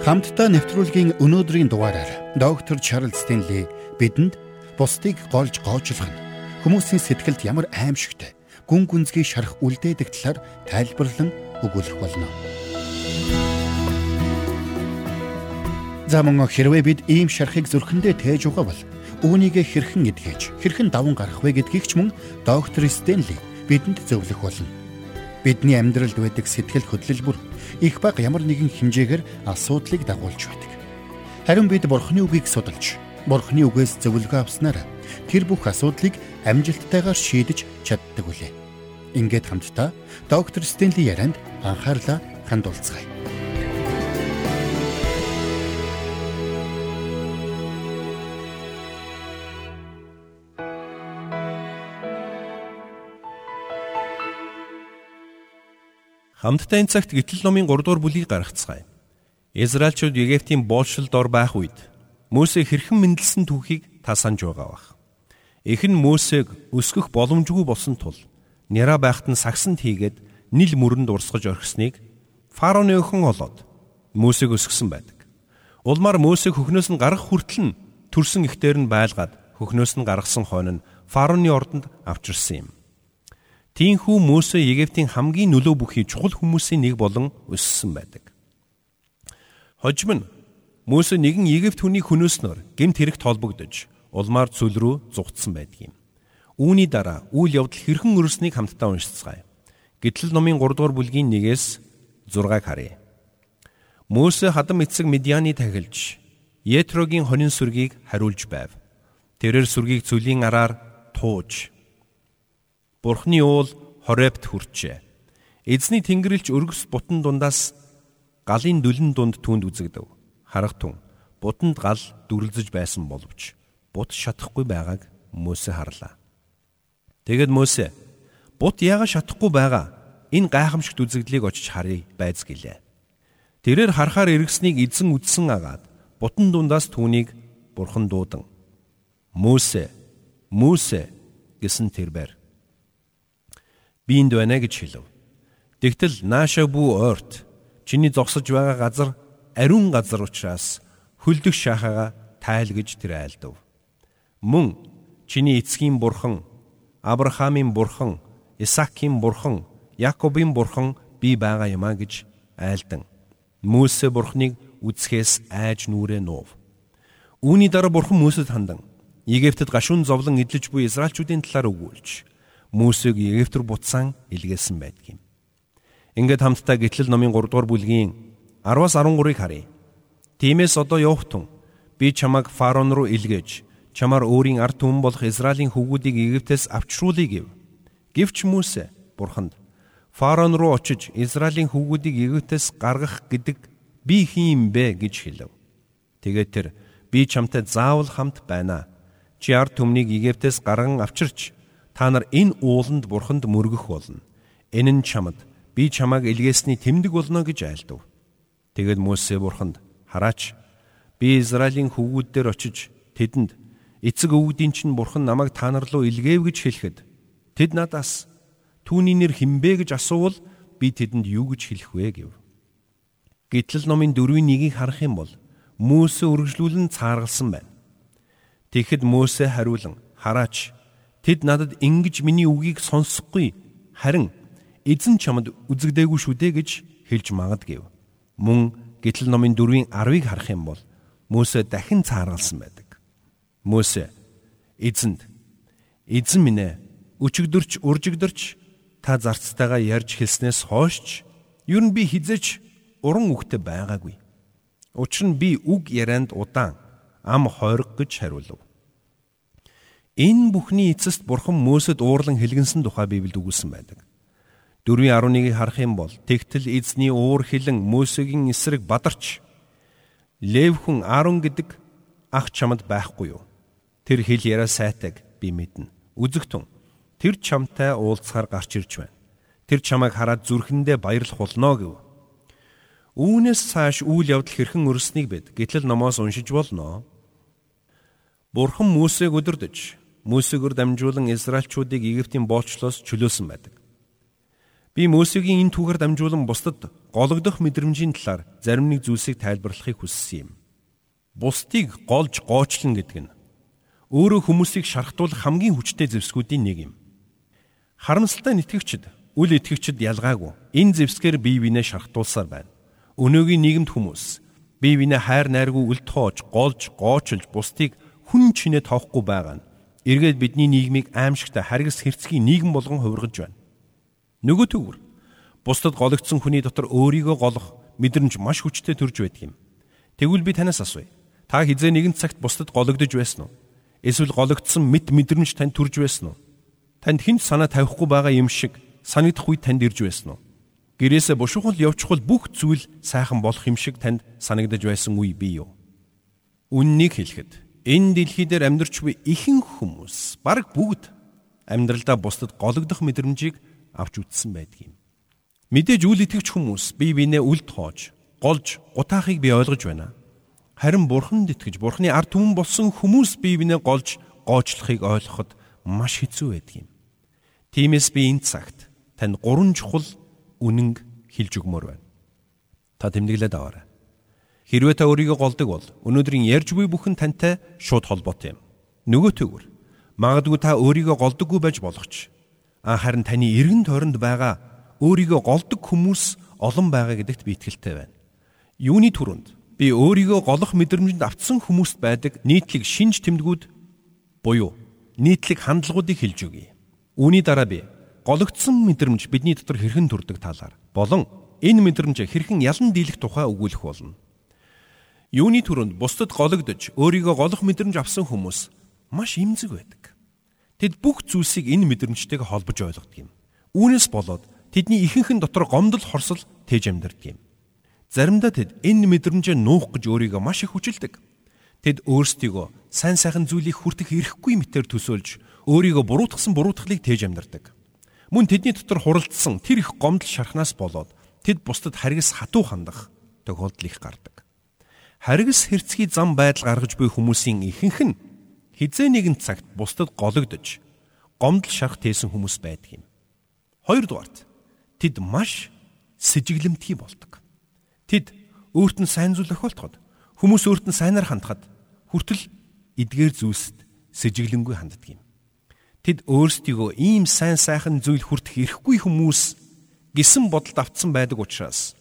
Хамтдаа нэвтрүүлгийн өнөөдрийн дугаараар доктор Чарлз Стенли бидэнд бусдыг голж гоочлох нь хүмүүсийн сэтгэлд ямар аимшигтай гүн гүнзгий шарах үлдээдэг талаар тайлбарлан өгүүлэх болно. За мөн хэрвээ бид ийм шарахыг зүрхэндээ тээж байгаа бол үүнийг хэрхэн эдгэж хэрхэн даван гарах вэ гэдгийг ч мөн доктор Стенли бидэнд зөвлөх болно. Бидний амьдралд байдаг сэтгэл хөдлөл бүр их баг ямар нэгэн хэмжээгээр асуудлыг дагуулж байдаг. Харин бид Бурхны үгийг судалж, Бурхны үгээс зөвлөгөө авснаар тэр бүх асуудлыг амжилттайгаар шийдэж чаддаг үлээ. Ингээд хамтдаа доктор Стенли ярианд анхаарлаа хандуулцгаая. Хамтдаа энэ цагт гítэл номын 3 дугаар бүлийг гаргацгаая. Израильчууд Египтийн боолшилд ор байх үед Мөсө хэрхэн мэндэлсэн түүхийг та санаж байгаа бах. Эхэн Мөсөг өсгөх боломжгүй болсон тул Нера байхад нь сагсанд хийгээд нил мөрөнд урсгаж орхисныг фараоны өхөн олоод Мөсөг өсгсөн байдаг. Улмаар Мөсөг хөхнөөс нь гарах хүртэл нь төрсөн ихтер нь байлгаад хөхнөөс нь гаргасан хойно нь фараоны ордонд авчирсан юм. Тийхүү Мөсө Египтийн хамгийн нөлөө бүхий чухал хүмүүсийн нэг болон өссөн байдаг. Хожим нь Мөсө нэгэн Египт хүний хөнөөснөр гемт хэрэгт холбогдож улмаар цүл рүү зугтсан байдаг юм. Үүний дараа үйл явдал хэрхэн өрснийг хамтдаа уншицгаая. Гэтэл номын 3 дугаар бүлгийн 1-ээс 6-ыг харъя. Мөсө хадам эцэг Медианы тахилж Етрогийн хонин сүргийг хариулж байв. Тэрээр сүргийг цүлийн араар тууж Бурхны уул хорепт хүрчээ. Эзний тэнгэрлэгч өргөс бутан дундаас галын дүлэн дунд түүнд үзэгдэв. Харагтун бутанд гал дүрлзэж байсан боловч бут шатахгүй байгааг Мөсө харлаа. Тэгэд Мөсө бут яагаад шатахгүй байгаа? Энэ гайхамшигт үзэгдлийг очиж харъя байз гэлээ. Тэрээр харахаар эргэснийг эзэн үдсэн агаад бутан дундаас түүнийг бурхан дуудан Мөсө Мөсө гэсэн тэрбэр би энд байна гэж хэлв. Тэгтэл нааша бүү ойрт чиний зогсож байгаа газар ариун газар учраас хөлдөх шахага тайл гэж тэр айлдав. Мөн чиний эцгийн бурхан, Авраамийн бурхан, Исаакийн бурхан, Яаковын бурхан би байгаа юмаа гэж айлдан. Мөсө бурхныг үсгээс айж нүрээ нуув. Үүний дараа бурхан Мөсөд хандан Египтэд гашуун зовлон эдлэж буй Израильчүүдийн талаар өгүүлж Мөсөг Египт рүү буцаан илгээсэн байдаг юм. Ингээд хамтдаа гитлэл номын 3 дугаар бүлгийн 10-аас 13-ыг харъя. Тиймээс одоо явах тун би чамайг фараон руу илгээж чамаар өөрийн ард түмэн болох Израилийн хөвгүүдийг Египтээс авчруулъя гэв. Гэвч Мөсө бурханд фараон руу очиж Израилийн хөвгүүдийг Египтээс гаргах гэдэг би хин юм бэ гэж хэлв. Тэгээд тэр би чамтай заавал хамт байна. Чи ард түмнийг Египтээс гарган авчирч Та нар энэ ууланд бурханд мөргөх болно. Энэ нь чамд би чамааг илгээсний тэмдэг болно гэж айлдав. Тэгэд Мөсө бурханд хараач би Израилийн хөвгүүд дээр очиж тэдэнд эцэг өвгдийн чинь бурхан намайг та нар руу илгээв гэж хэлэхэд тэд надаас түүний нэр хинбэ гэж асуувал би тэдэнд юу гэж хэлэх вэ гэв. Гэтэл номын дөрвийн нэгийг харах юм бол Мөсө үргэлжлүүлэн цааргалсан байна. Тэгэхэд Мөсө хариулан хараач Тэд надад ингэж миний үгийг сонсохгүй харин эзэн чамд үзэгдээгүй шүү дээ гэж хэлж магадгүй. Мөн гítэл номын 4-ийн 10-ыг харах юм бол Мөсө дахин цааргалсан байдаг. Мөсө эзэнд эзэн минь ээ өчигдөрч уржигдөрч та зарцтайгаа ярьж хэлснээс хойш ер нь би хизэж уран үгтэй байгаагүй. Учир нь би үг ярианд удаан ам хойрог гэж хариулв. Энэ бүхний эцэст бурхан Мөсөд уурлан хэлгэнсэн тухай Библиэд үгүүлсэн байдаг. 4:11-ийг харах юм бол тэгтэл эзний уур хилэн Мөсөгийн эсрэг бадарч Лев хүн Арон гэдэг ах чамд байхгүй юу? Тэр хэл яриа сайтаг би мэднэ. Үзэгтэн тэр чамтай уулзахаар гарч ирж байна. Тэр чамайг хараад зүрхэндээ баярлах болно гэв. Үүнээс цааш үйл явдал хэрхэн өрснийг бид гэтэл номоос уншиж болно. Бурхан Мөсег өдөрдөж Мөсөгөр дамжуулан Израильчуудыг Египтийн боолчлоос чөлөөсөн байдаг. Би Мөсөгийн энэ түүхээр дамжуулан бусдад гологдох мэдрэмжийн талаар зарим нэг зүйлсийг тайлбарлахыг хүссэн юм. Бусдыг голж гоочлон гэдэг нь өөрөө хүмүүсийг шархтуулах хамгийн хүчтэй зэвсгүүдийн нэг юм. Харамсалтай нь итгэгчд, үл итгэгчд ялгаагүй энэ зэвсгээр бие биенээ шархтуулсаар байна. Өнөөгийн нийгэмд хүмүүс бие биенээ хайр найргүй үл тоож, голж, гоочилж бусдыг хүн чинээ тоохгүй байгаа нь эргээд бидний нийгмийг аимшигтай харгас хэрцгий нийгэм болгон хувиргаж байна. Нөгөө төвөр бусдад гологдсон хүний дотор өөрийгөө голох мэдрэмж маш хүчтэй төрж байдаг юм. Тэгвэл би танаас асууя. Та хизээ нэгэн цагт бусдад гологдож байсан уу? Эсвэл гологдсон мэд мэдрэмж танд төрж байсан уу? Танд хэн санаа тавихгүй байгаа юм шиг санагдах үед танд ирж байсан уу? Гэрээсээ бушуухал явчихвал бүх зүйл сайхан болох юм шиг танд санагдаж байсан үе бий юу? Үннийг хэлэхэд энэ дэлхий дээр амьдарч буй ихэнх хүмүүс баг бүгд амьдралдаа бусдад гологдох мэдрэмжийг авч үзсэн байдаг юм. Мэдээж үл итгэвч хүмүүс бие биенээ үл тоож, голж, гутаахыг би ойлгож байна. Харин бурханд итгэж, бурханы ард түмэн болсон хүмүүс бие биенээ голж, гоочлохыг ойлгоход маш хэцүү байдаг юм. Тиймээс би энэ цагт танд гурван чухал үнэнг хэлж өгмөр байна. Та тэмдэглээд аваарай. Хэрвээ та өөрийгөө голдог бол өнөөдрийн ярьж буй бүхэн тантай шууд холбоотой юм. Нөгөө төгөр магадгүй та өөрийгөө голдоггүй байж болох ч харин таны эргэн тойронд байгаа өөрийгөө голдог хүмүүс олон байгаа гэдэгт би итгэлтэй байна. Юуны түрүүнд би өөрийгөө голох мэдрэмжинд автсан хүмүүст байдаг нийтлэг шинж тэмдгүүд буюу нийтлэг хандлагуудыг хэлж өгье. Үүний дараа би гологдсон мэдрэмж бидний дотор хэрхэн төрдөг талаар болон энэ мэдрэмж хэрхэн ялан дийлэх тухай өгүүлэх болно. Юуны түрүүнд бусдад гологдож өөрийгөө голох мэдрэмж авсан хүмүүс маш имзэг байдаг. Тэд бүх зүйлсийг энэ мэдрэмжтэйг холбож ойлгодог юм. Үүнээс болоод тэдний ихэнх нь дотор гомдол хорсол тэж амьдардаг юм. Заримдаа тэд энэ мэдрэмжээ нуух гэж өөрийгөө маш их хүчилдэг. Тэд өөрсдийгөө сайн сайхан зүйлийг хүртэх эрхгүй мэтэр төсөөлж өөрийгөө буруутгсан буруутгалыг тээж амьдардаг. Мөн тэдний дотор хуралдсан тэр их гомдол шархнаас болоод тэд бусдад харгас хатуу хандах тохиолдол их гардаг. Харгас хэрцгий зам байдал гаргаж буй хүмүүсийн ихэнх нь хизээ нэгэн цагт бусдад гологдож гомдол шарах тээсэн хүмүүс байдаг юм. Хоёрдугаарт тэд маш сэжиглэмтгий болдог. Тэд өөрт нь сайн зүйл охиолтоход хүмүүс өөрт нь сайнаар хандхад хүртэл эдгээр зүйлсд сэжиглэнгүй ханддаг юм. Тэд өөрсдийгөө ийм сайн сайхан зүйл хүртэх эрхгүй хүмүүс гисэн бодолд автсан байдаг учраас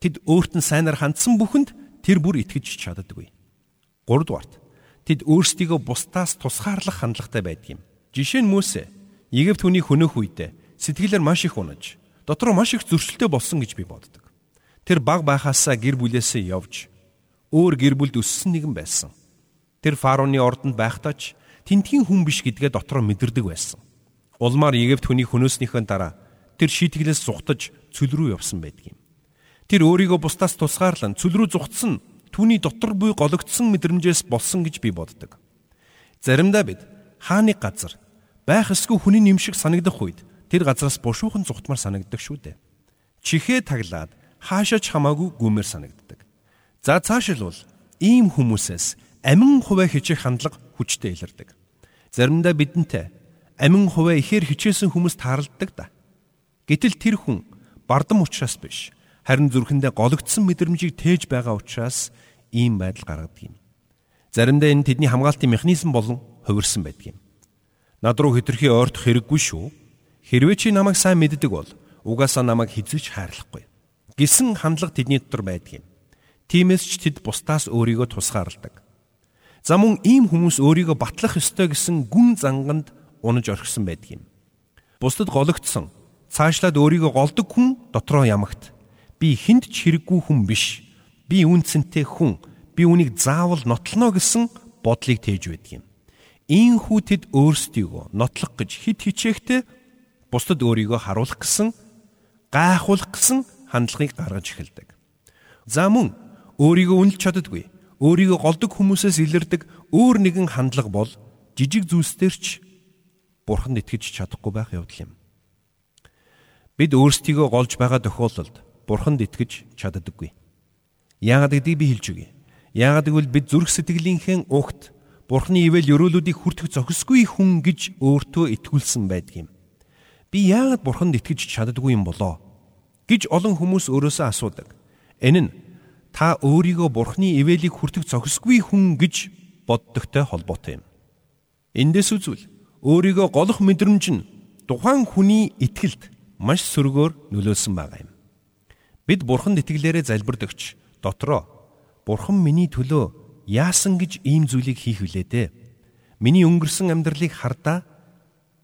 тэд өөрт нь сайнаар хандсан бүхэнд тэр бүр итгэж чаддаггүй. 3 дугаарт тэд өөрсдийгөө бусдаас тусгаарлах хандлагатай байдаг юм. Жишээ нь Мөсө Египт хүний хөнөөх үедээ сэтгэлээр маш их унаж, дотроо маш их зөрчилтэй болсон гэж би боддог. Тэр баг байхаасаа гэр бүлээсээ явж өөр гэр бүлд өссөн нэгэн байсан. Тэр фароны ордонд байхдаа ч тентгийн хүн биш гэдгээ дотроо мэдэрдэг байсан. Улмаар Египт хүний хөнөөснийхөө дараа тэр шийтгэлээс зүхтаж цөл рүү явсан байдаг юм. Тэр өөрийгөө бусдаас тусгаарлан цөл рүү зүхтсан түүний дотор буй гологдсон мэдрэмжээс болсон гэж би боддог. Заримдаа бид хааны газар байх эсгүй хүний нэмшиг санагдах үед тэр газраас бушуухан зүхтмар санагддаг шүү дээ. Чихээ таглаад хаашаач хамаагүй гүмээр санагддаг. За цаашилбал ийм хүмүүсээс амин хуваа хичээх хандлага хүчтэй илэрдэг. Заримдаа бидэнтэй амин хуваа ихээр хичээсэн хүмүүс тааралддаг да. Гэтэл тэр хүн бардам учраас биш харин зүрхэндээ гологдсон мэдрэмжийг тээж байгаа учраас ийм байдал гаргадаг юм. Заримдаа энэ тэдний хамгаалтын механизм болон хувирсан байдаг юм. Над руу хитрхи ойртох хэрэггүй шүү. Хэрвээ чи намайг сайн мэддэг бол угаасаа намайг хизэж хайрлахгүй. Гисэн хандлага тэдний дотор байдаг юм. Тиймээс ч тэд бусдаас өөрийгөө тусгаарладаг. За мөн ийм хүмүүс өөрийгөө батлах ёстой гэсэн гүн занганд унаж орхисон байдаг юм. Бусдад гологдсон, цаашлаад өөрийгөө голдог хүн дотроо ямагт би хүнд ч хэрэггүй хүн биш. Би үнцэнтэй хүн. Би үнийг заавал нотлоно гэсэн бодлыг тээж байдаг юм. Ийхүү тэд өөрсдийгөө нотлох гэж хит хичээхтэй бусдад өөрийгөө харуулах гэсэн гайхуулах гэсэн хандлагыг гаргаж эхэлдэг. За мөн өөрийгөө үнэлж чаддаггүй. Өөрийгөө голдог хүмүүсээс илэрдэг өөр нэгэн хандлага бол жижиг зүйлсээр ч бурханд итгэж чадахгүй байх явдал юм. Бид өөрсдийгөө голж байгаа тохиолдолд бурханд итгэж чаддаггүй. Яагаад гэдгийг би хэлж өгье. Яагаад гэвэл бид зүрх сэтгэлийнхээ угт бурхны ивэл өрөөлүүдийг хүртэх зохисгүй хүн гэж өөртөө итгүүлсэн байдаг юм. Би яагаад бурханд итгэж чаддаггүй юм болоо? гэж олон хүмүүс өөрөөсөө асуудаг. Энэ нь та өөрийгөө бурхны ивэлийг хүртэх зохисгүй хүн гэж боддогтой холбоотой юм. Эндээс үзвэл өөрийгөө голох мэдрэмж нь тухайн хүний итгэлд маш сөргөөр нөлөөлсөн байгаа юм. Бид бурханд итгэлээрээ залбирдагч дотроо бурхан миний төлөө яасан гэж ийм зүйлийг хийх вүлээ дээ. Миний өнгөрсөн амьдралыг хардаа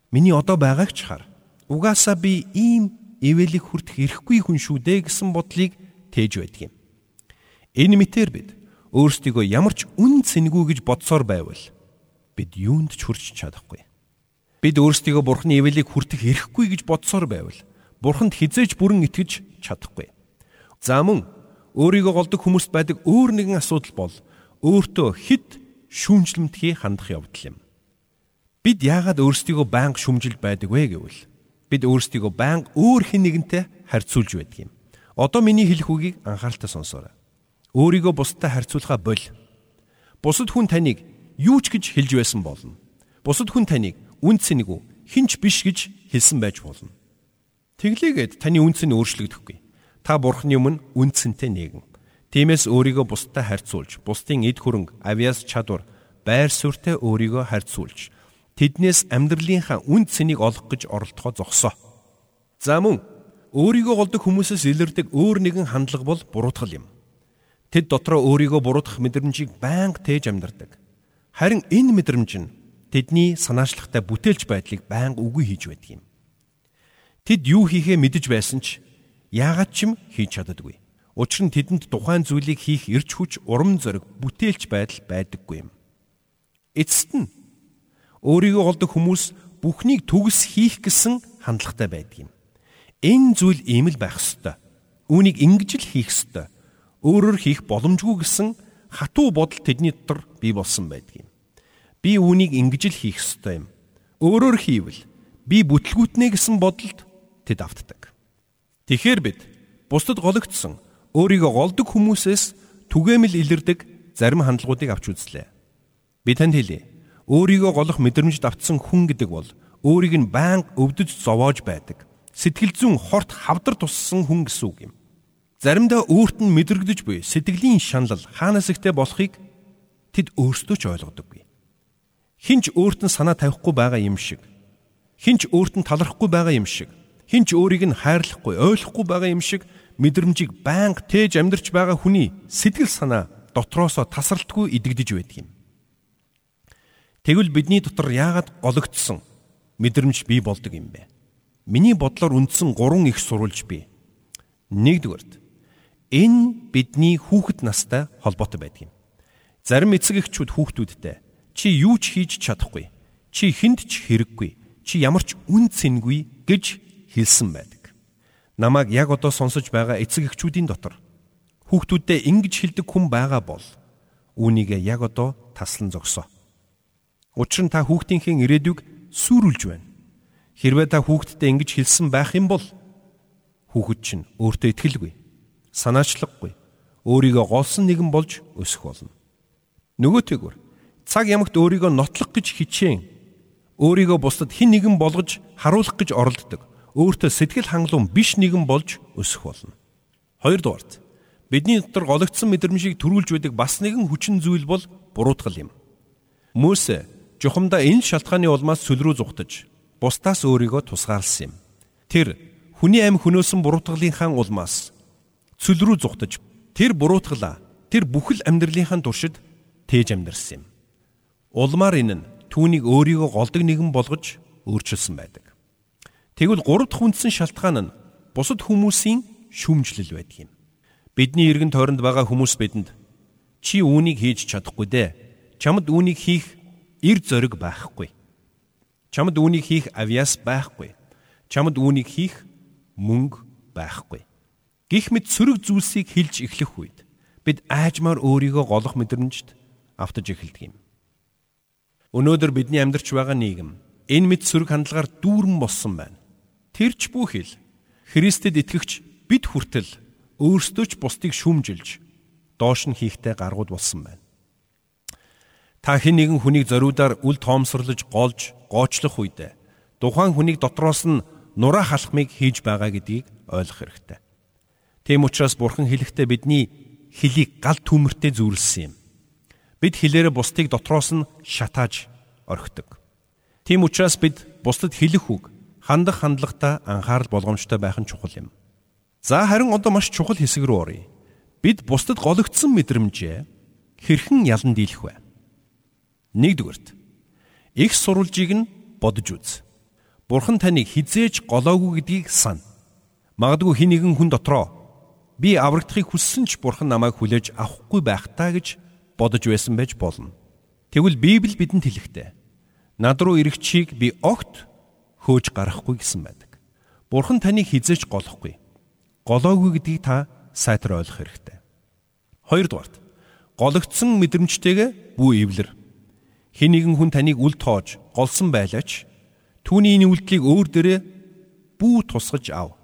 миний одоо байгааг ч хар. Угаасаа би ийм ивэлийг хүртэх эрхгүй хүн шүү дээ гэсэн бодлыг тээж байдаг юм. Энэ мэтэр бид өөрсдийгөө ямар ч үн цэнгүй гэж бодсоор байвал бид юунд ч хүрч чадахгүй. Бид өөрсдийгөө бурхны ивэлийг хүртэх эрхгүй гэж бодсоор байвал бурханд хизээж бүрэн итгэж чадахгүй. За мөн өөрийгөө голдог хүмүүст байдаг өөр нэгэн асуудал бол өөртөө хид шүүмжлэмтгий хандах явдал юм. Бид яагаад өөрсдийгөө байнга шүмжилд байдаг вэ гэвэл бид өөрсдийгөө байнга өөр хэн нэгэнтэй харьцуулж байдаг юм. Одоо миний хэлэх үгийг анхааралтай сонсоорой. Өөрийгөө бусдад харьцуулахаа боль. Бусад хүн таныг юу ч гэж хэлж байсан болно. Бусад хүн таныг үн цэнэгүү хинч биш гэж хэлсэн байж болно. Тэглээгээд таны үнц нь өөрчлөгдөхгүй. Та бурхны өмнө үнцэнтэй нэгэн. Тиймээс өөрийгөө бусдад харьцуулж, бусдын эд хөрөнгө, авиас чадвар, байр суурьтай өөрийгөө харьцуулж, тэднээс амьдралынхаа үн цэнийг олох гэж оролдохоо зогсоо. За мөн өөрийгөө голдог хүмүүсээс илэрдэг өөр нэгэн хандлага бол буруутгал юм. Тэд дотроо өөрийгөө буруутгах мэдрэмжийг байнга тээж амьдардаг. Харин энэ мэдрэмж нь тэдний санаачлагтай бүтээлч байдлыг байнга үгүй хийж байдаг юм. Тэд юу хийхээ мэдэж байсан ч яагаад ч юм хийж чаддаггүй. Учир нь тэдэнд тухайн зүйлийг хийх эрч хүч, урам зориг, бүтээлч байдал байдаггүй юм. Эцэст нь өөрийгөө голдог хүмүүс бүхнийг төгс хийх гэсэн хандлагатай байдаг юм. Энэ зүйл ийм л байх ёстой. Үүнийг ингэж л хийх ёстой. Өөрөөр хийх боломжгүй гэсэн хатуу бодол тэдний дотор бий болсон байдаг юм. Би үүнийг ингэж л хийх ёстой юм. Өөрөөр хийвэл би бүтлгүүтнэ гэсэн бодолд тэд автдаг. Тэгэхээр бид бусдад гологдсон өөрийгөө голдог хүмүүсээс түгээмэл илэрдэг зарим хандлагуудыг авч үзлээ. Би танд хэлье. Өөрийгөө голох мэдрэмж давтсан хүн гэдэг бол өөрийг нь байнга өвдөж зовоож байдаг. Сэтгэл зүйн хорт хавдар туссан хүн гэсэн үг юм. Заримдаа өөрт нь мэдрэгдэж буй сэтгэлийн шанал хаанаас ихтэй болохыг тэд өөрсдөө ч ойлгодоггүй. Хинч өөрт нь санаа тавихгүй байгаа юм шиг. Хинч өөрт нь талархахгүй байгаа юм шиг хинч өөрийг нь хайрлахгүй, ойлгохгүй байгаа юм шиг мэдрэмжийг байнга тээж амьдрч байгаа хүний сэтгэл санаа дотроосоо тасралтгүй идэгдэж байдаг юм. Тэгвэл бидний дотор яагаад гологдсон мэдрэмж бий болдог юм бэ? Миний бодлоор үндсэн гурван их сурвалж бий. Нэгдүгээрт энэ бидний хүүхэд настай холбоотой байдаг юм. Зарим эцэг эхчүүд хүүхдүүдтэй чи юу ч хийж чадахгүй, чи хүнд ч хэрэггүй, чи ямар ч үн цэнгүй гэж хэлсэн байдаг. Намайг яг одоо сонсож байгаа эцэг эхчүүдийн дотор хүүхдүүдэд ингэж хэлдэг хүн байгаа бол үүнийг яг одоо таслан зогсоо. Учир нь та хүүхдийнхээ ирээдүйг сүрүүлж байна. Хэрвээ та хүүхдэд ингэж хэлсэн байх юм бол хүүхэд чинь өөртөө итгэлгүй, санаачлаггүй, өөрийгөө голсон нэгэн болж өсөх болно. Нөгөөтэйгүр цаг ямагт өөрийгөө нотлох гэж хичээн өөрийгөө бусдад хэн нэгэн болгож харуулах гэж оролддог өөртөө сэтгэл хангалуун биш нэгэн болж өсөх болно. Хоёрдугаарт бидний дотор гологдсон мэдрэмжийг төрүүлж байдаг бас нэгэн хүчин зүйл бол буруутгал юм. Мөсө жухамдаа энэ шалтгааны улмаас сүл рүү зүхтэж бусдаас өөрийгөө тусгаарлсан юм. Тэр хүний амь хөнөөсөн буруутгалынхаа улмаас цөл рүү зүхтэж тэр буруутгалаа тэр бүхэл амьдралынхаа туршид тээж амьдэрсэн юм. Улмаар энэ нь түүнийг өөрийгөө голдог нэгэн болгож өөрчилсөн байдаг. Тэгвэл гурав дахь үндсэн шалтгаан нь бусад хүмүүсийн шүмжлэл байдаг юм. Бидний эргэн тойронд байгаа хүмүүс бидэнд чи үүнийг хийж чадахгүй дээ. Чамд үүнийг хийх эр зориг байхгүй. Чамд үүнийг хийх авьяас байхгүй. Чамд үүнийг хийх мөнгө байхгүй. Гэх мэт сөрөг зүйлсийг хэлж эхлэх үед бид аажмаар өөрийгөө голох мэдрэмжт автаж эхэлдэг юм. Өнөөдөр бидний амьдарч байгаа нийгэм энэ мэт сөрөг хандлагаар дүүрэн болсон байна. Тэрч бүхэл Христэд итгэгч бид хүртэл өөрсдөө ч бусдыг шүмжилж доош нь хийхтэй гаргууд болсон байна. Та хэн нэгэн хүнийг зориудаар үл тоомсорлож голж гоочлох үед тухайн хүнийг дотроос нь нураа халахмыг хийж байгаа гэдгийг ойлгох хэрэгтэй. Тийм учраас Бурхан хэлэхдээ бидний хөлийг гал түмэртэй зүүрлсэн юм. Бид хэлээрээ бусдыг дотроос нь шатааж орхидог. Тийм учраас бид бусдад хэлэх үг, хандах хандлагатай анхаарал болгоомжтой байх нь чухал юм. За харин одоо маш чухал хэсэг рүү оръё. Бид бусдад гологдсон мэдрэмжээ хэрхэн ялан дийлэх вэ? Нэгдүгээрт их сурвалжийг нь бодож үз. Бурхан таныг хизээж голоогүй гэдгийг сана. Магадгүй хин нэгэн хүн дотроо би аврагдахыг хүссэн ч Бурхан намайг хүлээж авахгүй байх таа гэж бодож байсан байж болно. Тэгвэл Библи бидэнд хэлэхдээ над руу ирэгчийг би огт хөөж гарахгүй гэсэн байдаг. Бурхан таныг хизээж голохгүй. Голоогүй гэдгийг та сайтар ойлгох хэрэгтэй. Хоёрдугаарт гологдсон мэдрэмжтэйгээ бүү ивлэр. Хэн нэгэн хүн таныг үл тоож голсон байлаач түүний энэ үйлдэлийг өөр дээрээ бүү тусгаж ав.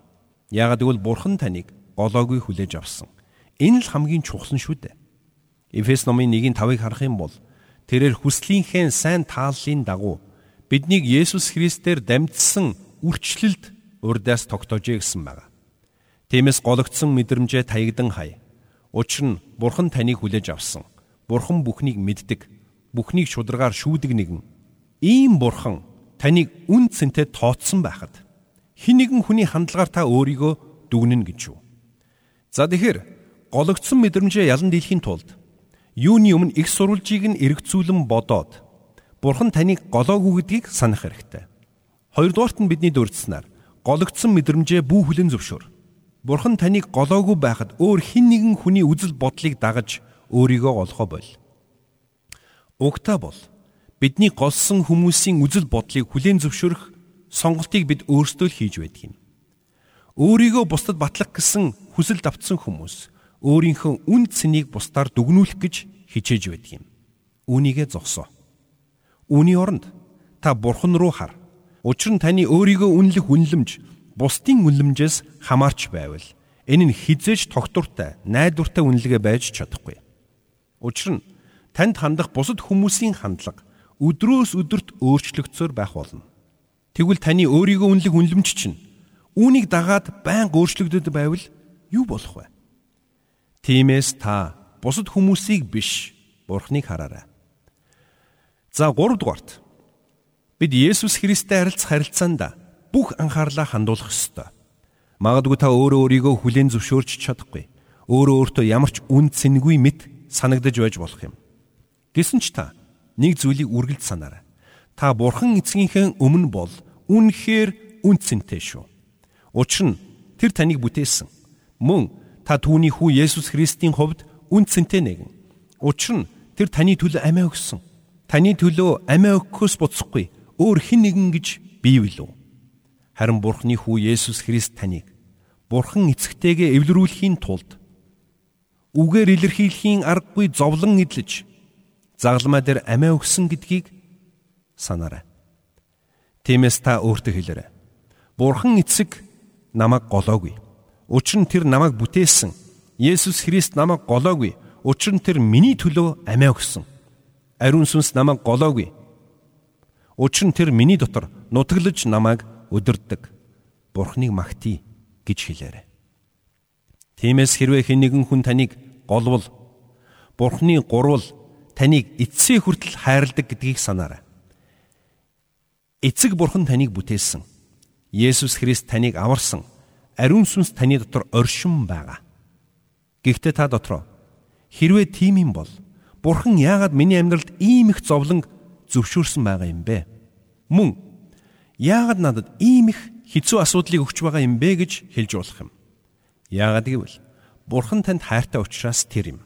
Яагад гэвэл бурхан таныг голоогүй хүлээж авсан. Энэ л хамгийн чухал нь шүү дээ. Эфес номын 1-5-ыг харах юм бол тэрээр хүслийнхээ сайн тааллын дагуу биднийг Есүс Христээр дамжсан үрчлэлд урдаас тогтоожээ гэсэн байна. Тиймээс гологдсон мэдрэмжээ таягдан хай. Учир нь Бурхан таныг хүлээж авсан. Бурхан бүхнийг мэддэг. Бүхнийг шударгаар шүүдэг нэгэн. Ийм Бурхан таныг үн цэнтэй тооцсон байхад хин нэгэн хүний хандлагаар та өөрийгөө дүгнэн гэж юу. За тэгэхээр гологдсон мэдрэмжээ ялан дийлэхийн тулд юуны өмнө их сурвалжийг нь эргцүүлэн бодоод Бурхан таныг голоогүй гэдгийг санах хэрэгтэй. Хоёрдугаарт нь бидний дурдсанаар гологдсон мэдрэмжээ бүү хүлэн зөвшөөр. Бурхан таныг голоогүй байхад өөр хэн нэгэн хүний үзэл бодлыг дагаж өөрийгөө олохоо бол. Угтаа бол бидний голсон хүмүүсийн үзэл бодлыг хүлээн зөвшөөрөх сонголтыг бид өөрсдөө л хийж байдаг юм. Өөрийгөө бусдад батлах гэсэн хүсэл давтсан хүмүүс өөрийнхөө үн цэнийг бусдаар дүгнүүлэх гэж хичээж байдаг юм. Үүнийгээ зогсоо. Үүний оронд та бурхан руу хар. Учир нь таны өөрийгөө үнэлэх үнлэмж бусдын үнлэмжээс хамаарч байвал энэ нь хизээж тогтвортой, найдвартай үнэлгээ байж чадахгүй. Учир нь танд хандах бусад хүмүүсийн хандлага өдрөөс өдөрт өөрчлөгдсөөр байх болно. Тэгвэл таны өөрийгөө үнэлэх үнлэмж чинь үүнийг дагаад байнга өөрчлөгдөд байвал юу болох вэ? Тиймээс та бусад хүмүүсийг биш, Бурхныг хараарай. За 3 дугаарт бид Есүс Христтэй харилцах харилцаанд бүх анхаарлаа хандуулах ёстой. Магадгүй та өөрөө өөрийгөө хүлээн зөвшөөрч чадахгүй. Өөрөө өөртөө ямар ч үн цэнгүй мэд санагдаж байж болох юм. Гэсэн ч та нэг зүйлийг үргэлж санаарай. Та бурхан эцгийнхээ өмнө бол үнэхээр үн цэнтэй шүү. Учир нь тэр таныг бүтээсэн. Мөн та түүний хүү Есүс Христийн хувьд үн цэнтэй нэгэн. Учир нь тэр таны төлөө амиа өгсөн. Таны төлөө амиа өгөхөөс буцахгүй өөр хэн нэгэн гэж биевлүү. Харин Бурхны хүү Есүс Христ таныг Бурхан эцэгтэйгээ эвлэрүүлэхийн тулд үгээр илэрхийлэхийн аргагүй зовлон эдлэж загламаа дээр амиа өгсөн гэдгийг санаарай. Тиймээс та өөртөө хэлээрэй. Бурхан эцэг намайг голоогүй. Учир нь тэр намайг бүтээсэн. Есүс Христ намайг голоогүй. Учир нь тэр миний төлөө амиа өгсөн. Ариун сүнс намайг голоогүй. Учир нь тэр миний дотор нутаглаж намайг өдөрдөг. Бурхныг магтъя гэж хэлээрэй. Тиймээс хэрвээ хэн нэгэн хүн таныг голвол Бурхны гурвал таныг эцсээ хүртэл хайрладаг гэдгийг санаарай. Эцэг Бурхан таныг бүтээсэн. Есүс Христ таныг аварсан. Ариун сүнс таны дотор оршин байгаа. Гэхдээ та дотроо хэрвээ тийм юм бол Бурхан яагаад миний амьдралд ийм их зовлон зөвшөөрсөн байгаа юм бэ? Мөн яагаад надад ийм их хэцүү асуудлыг өгч байгаа юм бэ гэж хэлж болох юм. Яагаад гэвэл Бурхан танд хайртай учраас тэр юм.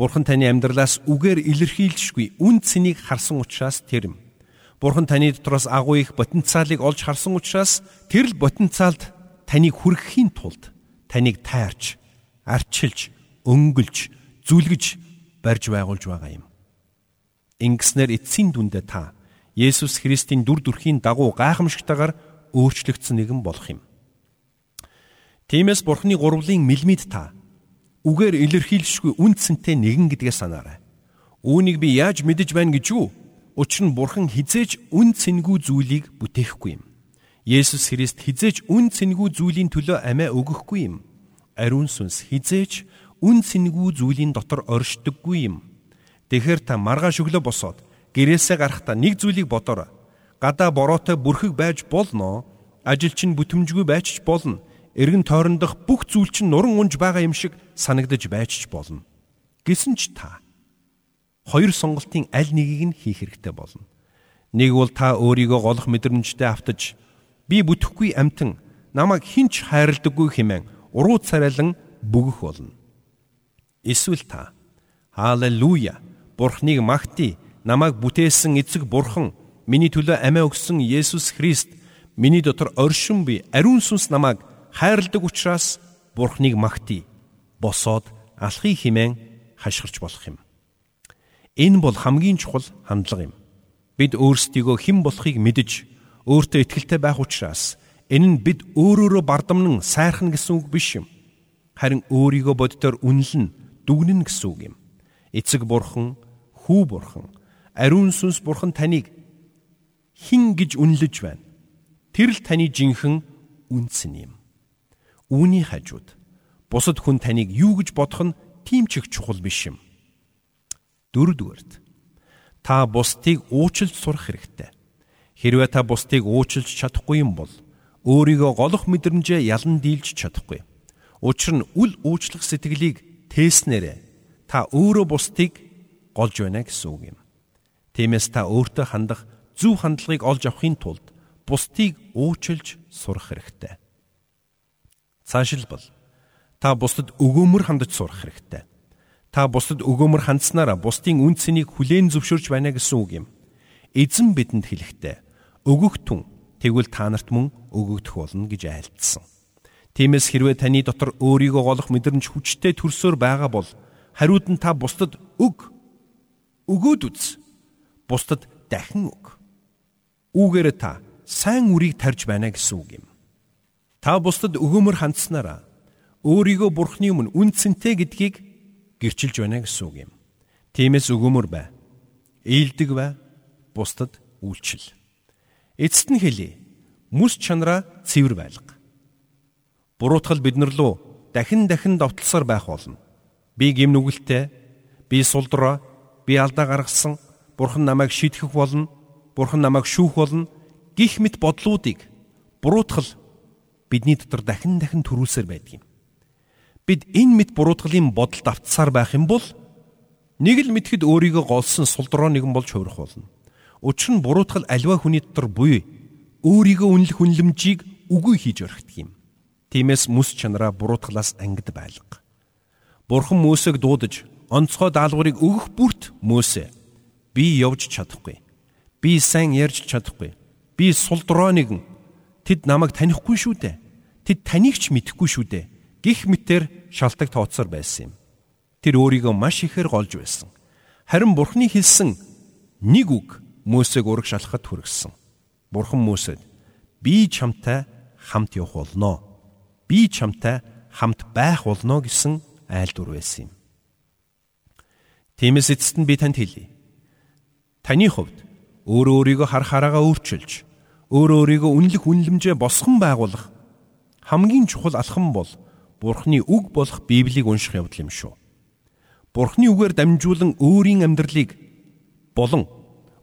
Бурхан таны амьдралаас үгээр илэрхийлжгүй үн цэнийг харсан учраас тэр юм. Бурхан таны дотроос агуу их потенциалыг олж харсан учраас тэр л потенциалд таныг хүргэхийн тулд таныг тайрч, арчилж, өнгөлж, зүлгэж барьж байгуулж байгаа юм. Ингэснээр эцсийн дүндээ та Есүс Христийн дүр төрхийн дагуу гайхамшигтайгаар өөрчлөгдсөн нэгэн болох юм. Тиймээс Бурхны гурвлын мэлмид та үгээр илэрхийлшгүй үндсэнтэй нэгэн гэдгээ санаарай. Үүнийг би яаж мэдэж байна гэж юу? Учир нь Бурхан хизээж үн цэнгүй зүйлийг бүтээхгүй юм. Есүс Христ хизээж үн цэнгүй зүйлийн төлөө амиа өгөхгүй юм. Ариун сүнс хизээч үн цэнгүй зүйлийн дотор оршдоггүй юм. Тэгэхэр та маргааш өглөө босоод гэрээсээ гарахдаа нэг зүйлийг бодоорой. Гадаа бороотой бүрхэг байж болно. Ажилч нь бүтэмжгүй байж ч болно. Эргэн тойрондох бүх зүйл чинь нуран унж байгаа юм шиг санагдаж байж ч болно. Гэсэн ч та хоёр сонголтын аль нэгийг нь хийх хэрэгтэй болно. Нэг бол та өөрийгөө голох мэдрэмжтэй автаж би бүтэхгүй амтан намайг хинч хайрладаггүй хэмээн уруу царайлан бөгөх болно. Эсвэл та Халелуя Бурхныг магтъя намайг бүтээсэн эцэг бурхан миний төлөө амиа өгсөн Есүс Христ миний дотор оршин би ариун сүнс намайг хайрладаг учраас Бурхныг магтъя босоод алхахыг химэн хашгирч болох юм. Энэ бол хамгийн чухал хандлага юм. Бид өөрсдийгөө хэн болохыг мэдж өөртөө итгэлтэй байх учраас энэ нь бид өөрөөрөө бардамнан сайрхан гэсэн үг биш юм. Харин өөрийгөө боддоор үнэлэн дүгнэн гэсэн үг юм. Эцэг бурхан, хүү бурхан, ариун сүнс бурхан таныг хин гэж үнэлж байна. Тэр л таны жинхэнэ үнцэн юм. Үүний хажууд бусад хүн таныг юу гэж бодох нь тийм ч их чухал биш юм. Дөрөвдүгээрт та бусдыг уучлж сурах хэрэгтэй. Хэрвээ та бусдыг уучлж чадахгүй юм бол өөрийгөө голох мэдрэмжээ ялан дийлж чадахгүй. Учир нь үл уучлах сэтгэлийг тээснээрээ та өөрөө бусдыг голж байна гэсэн үг юм. Тиймээс та өөртөө хандах зөв хандлагыг олж авахын тулд бусдыг уучлж сурах хэрэгтэй. Цаашилбал та бусдад өгөөмөр хандаж сурах хэрэгтэй. Та бусдад өгөөмөр хандсанараа бусдын үн цэнийг хүлээн зөвшөөрч байна гэсэн үг юм. Эзэн бидэнд хэлэхдээ өгөх түн тэгвэл та нарт мөн өгөгдөх болно гэж айлтсан. Тиймээс хэрвээ таны дотор өөрийгөө голох мэдрэмж хүчтэй төрсөөр байгаа бол хариуд нь та бусдад өг. Өгөөд үз. Бусдад дахин өг. Үүгээр та сайн үрийг тарж байна гэсэн үг юм. Та бусдад өгөөмөр хандсанараа өөрийгөө бурхны өмнө үнцэнтэй гэдгийг гэрчилж байна гэсэн үг юм. Тиймээс өгөөмөр бай. Ээлдэг бай. Бусдад үйлчил. Эцэст нь хэлий. Мүс чанараа цэвэр байлга. Буруутгал биднэр лөө дахин дахин довтлосоор байх болно. Би гим нүгэлтэй, би сулдраа, би алдаа гаргасан, бурхан намайг шийтгэх болно, бурхан намайг шүүх болно гих мэт бодлуудыг буруутгал бидний дотор дахин дахин төрүүлсээр байдаг юм бид энэ мэд буруудгалын бодолд автсаар байх юм бол нэг л мэдхэд өөрийгөө голсон сулдроо нэгэн болж хувирах болно. Учир нь буруудгал аливаа хүний дотор буй өөрийгөө үнэлэх үнлэмжийг үгүй хийж өрхдөг юм. Тиймээс мэс чанараа буруудгалаас ангид байлга. Бурхан Мөсөг дуудаж онцгой даалгаврыг өгөх бүрт Мөсө би явж чадахгүй. Би сайн ярьж чадахгүй. Би сулдроо нэгэн. Тэд намайг танихгүй шүү дээ. Тэд таныг ч мэдэхгүй шүү дээ гих мэтэр шалтак тооцоор байсан юм. Тэр өөрийгөө маш ихээр голж байсан. Харин Бурхны хэлсэн нэг үг Мөсег ураг шалахад хүргэсэн. Бурхан Мөсөд би чамтай хамт явах болно. Би чамтай хамт байх болно гэсэн айлдвар байсан юм. Тиймээс эцэст нь би танд хэлье. Таны хувьд өөрөө өөрийгөө хар хараагаа өөрчилж, өөрөө өөрийгөө үнэлэх үнэлэмжээ босгон байгуулах хамгийн чухал алхам бол Бурхны үг болох Библийг унших явдал юм шүү. Бурхны үгээр дамжуулан өөрийн амьдралыг болон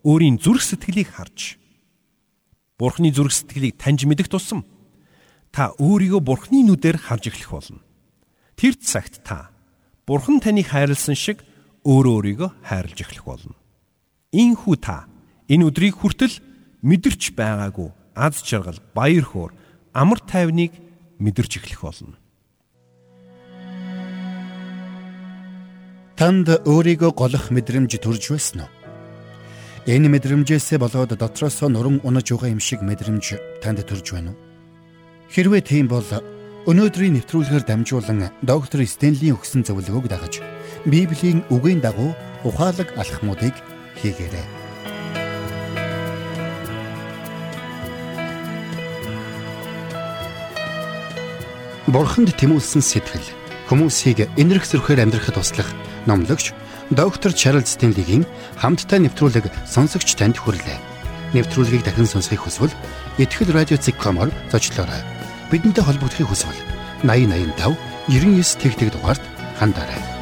өөрийн зүрх сэтгэлийг харж Бурхны зүрх сэтгэлийг таньж мэдэх тусам та өөрийгөө Бурхны нүдээр харж эхлэх болно. Тэр цагт та Бурхан таныг хайрлсан шиг өөрөө өөрийгөө хайрлж эхлэх болно. Ийхүү та энэ өдрийг хүртэл мэдэрч байгаагүй аз жаргал, баяр хөөр, амар тайвныг мэдэрч эхлэх болно. Танд өөрийгөө голох мэдрэмж төрж байсан уу? Энэ мэдрэмжээсээ болоод дотроосоо нуран унаж байгаа юм шиг мэдрэмж танд төрж байна уу? Хэрвээ тийм бол өнөөдрийн нэвтрүүлгээр дамжуулан доктор Стенлийн өгсөн зөвлөгөөг дагаж Библийн үгийн дагуу ухаалаг алхмуудыг хийгээрэй. Бурханд тэмүүлсэн сэтгэл хүмүүсийг энэрх зөрхөөр амьдрахад туслах номлогч доктор Чарлз Стенлигийн хамттай нэвтрүүлэг сонсогч танд хүрлээ. Нэвтрүүлгийг дахин сонсох хүсвэл ихтгэл радио цэг.com-оор зочлоорой. Бидэнтэй холбогдохын хүсвэл 8085 99 тэгтэг дугаард хандаарай.